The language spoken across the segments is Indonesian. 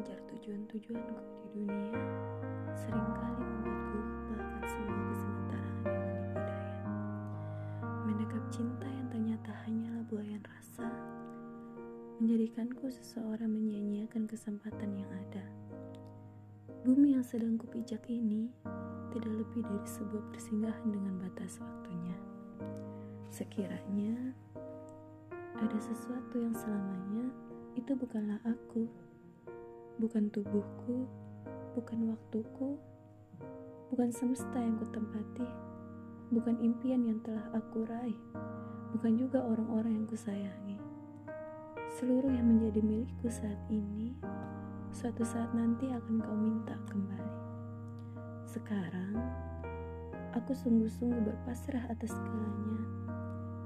Tujuan-tujuanku di dunia sering kali membuatku lupa akan semua kesementaraan yang menipu daya. Menangkap cinta yang ternyata hanyalah buayan rasa, menjadikanku seseorang menyia-nyiakan kesempatan yang ada. Bumi yang sedang kupijak ini tidak lebih dari sebuah persinggahan dengan batas waktunya. Sekiranya ada sesuatu yang selamanya itu bukanlah aku bukan tubuhku, bukan waktuku, bukan semesta yang kutempati, bukan impian yang telah aku raih, bukan juga orang-orang yang kusayangi. Seluruh yang menjadi milikku saat ini, suatu saat nanti akan kau minta kembali. Sekarang, aku sungguh-sungguh berpasrah atas segalanya.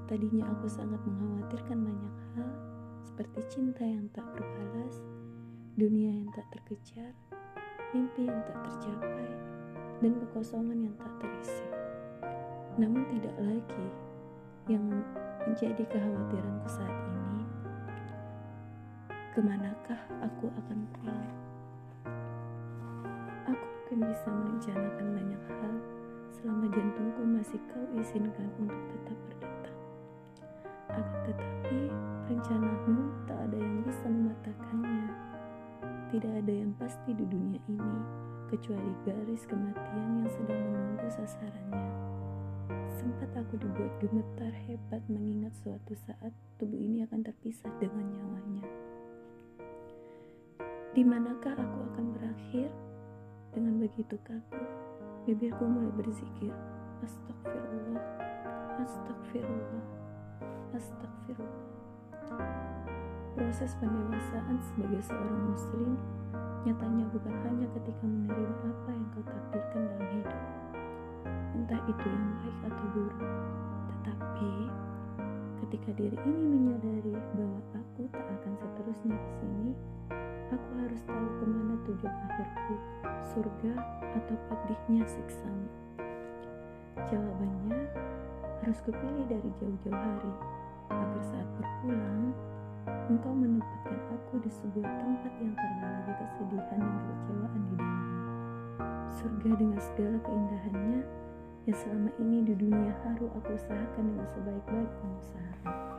Tadinya aku sangat mengkhawatirkan banyak hal, seperti cinta yang tak berbalas, dunia yang tak terkejar, mimpi yang tak tercapai, dan kekosongan yang tak terisi. Namun tidak lagi yang menjadi kekhawatiranku saat ini. Ke manakah aku akan pulang? Aku mungkin bisa merencanakan banyak hal selama jantungku masih kau izinkan untuk tetap berdetak. Akan tetapi, rencanamu tak ada yang bisa mematahkannya. Tidak ada yang pasti di dunia ini kecuali garis kematian yang sedang menunggu sasarannya. Sempat aku dibuat gemetar hebat mengingat suatu saat tubuh ini akan terpisah dengan nyawanya. Di manakah aku akan berakhir? Dengan begitu kaku, bibirku mulai berzikir, Astagfirullah, Astagfirullah, Astagfirullah. Proses pendewasaan sebagai seorang muslim nyatanya bukan hanya ketika menerima apa yang kau takdirkan dalam hidup. Entah itu yang baik atau buruk, tetapi ketika diri ini menyadari bahwa aku tak akan seterusnya di sini, aku harus tahu ke mana tujuan akhirku, surga atau pedihnya siksamu. Jawabannya harus kupilih dari jauh-jauh hari, agar saat berpulang, Engkau menempatkan aku di sebuah tempat yang ada lagi kesedihan dan kekecewaan di dalamnya. Surga dengan segala keindahannya yang selama ini di dunia haru aku usahakan dengan sebaik-baik pengusahaan.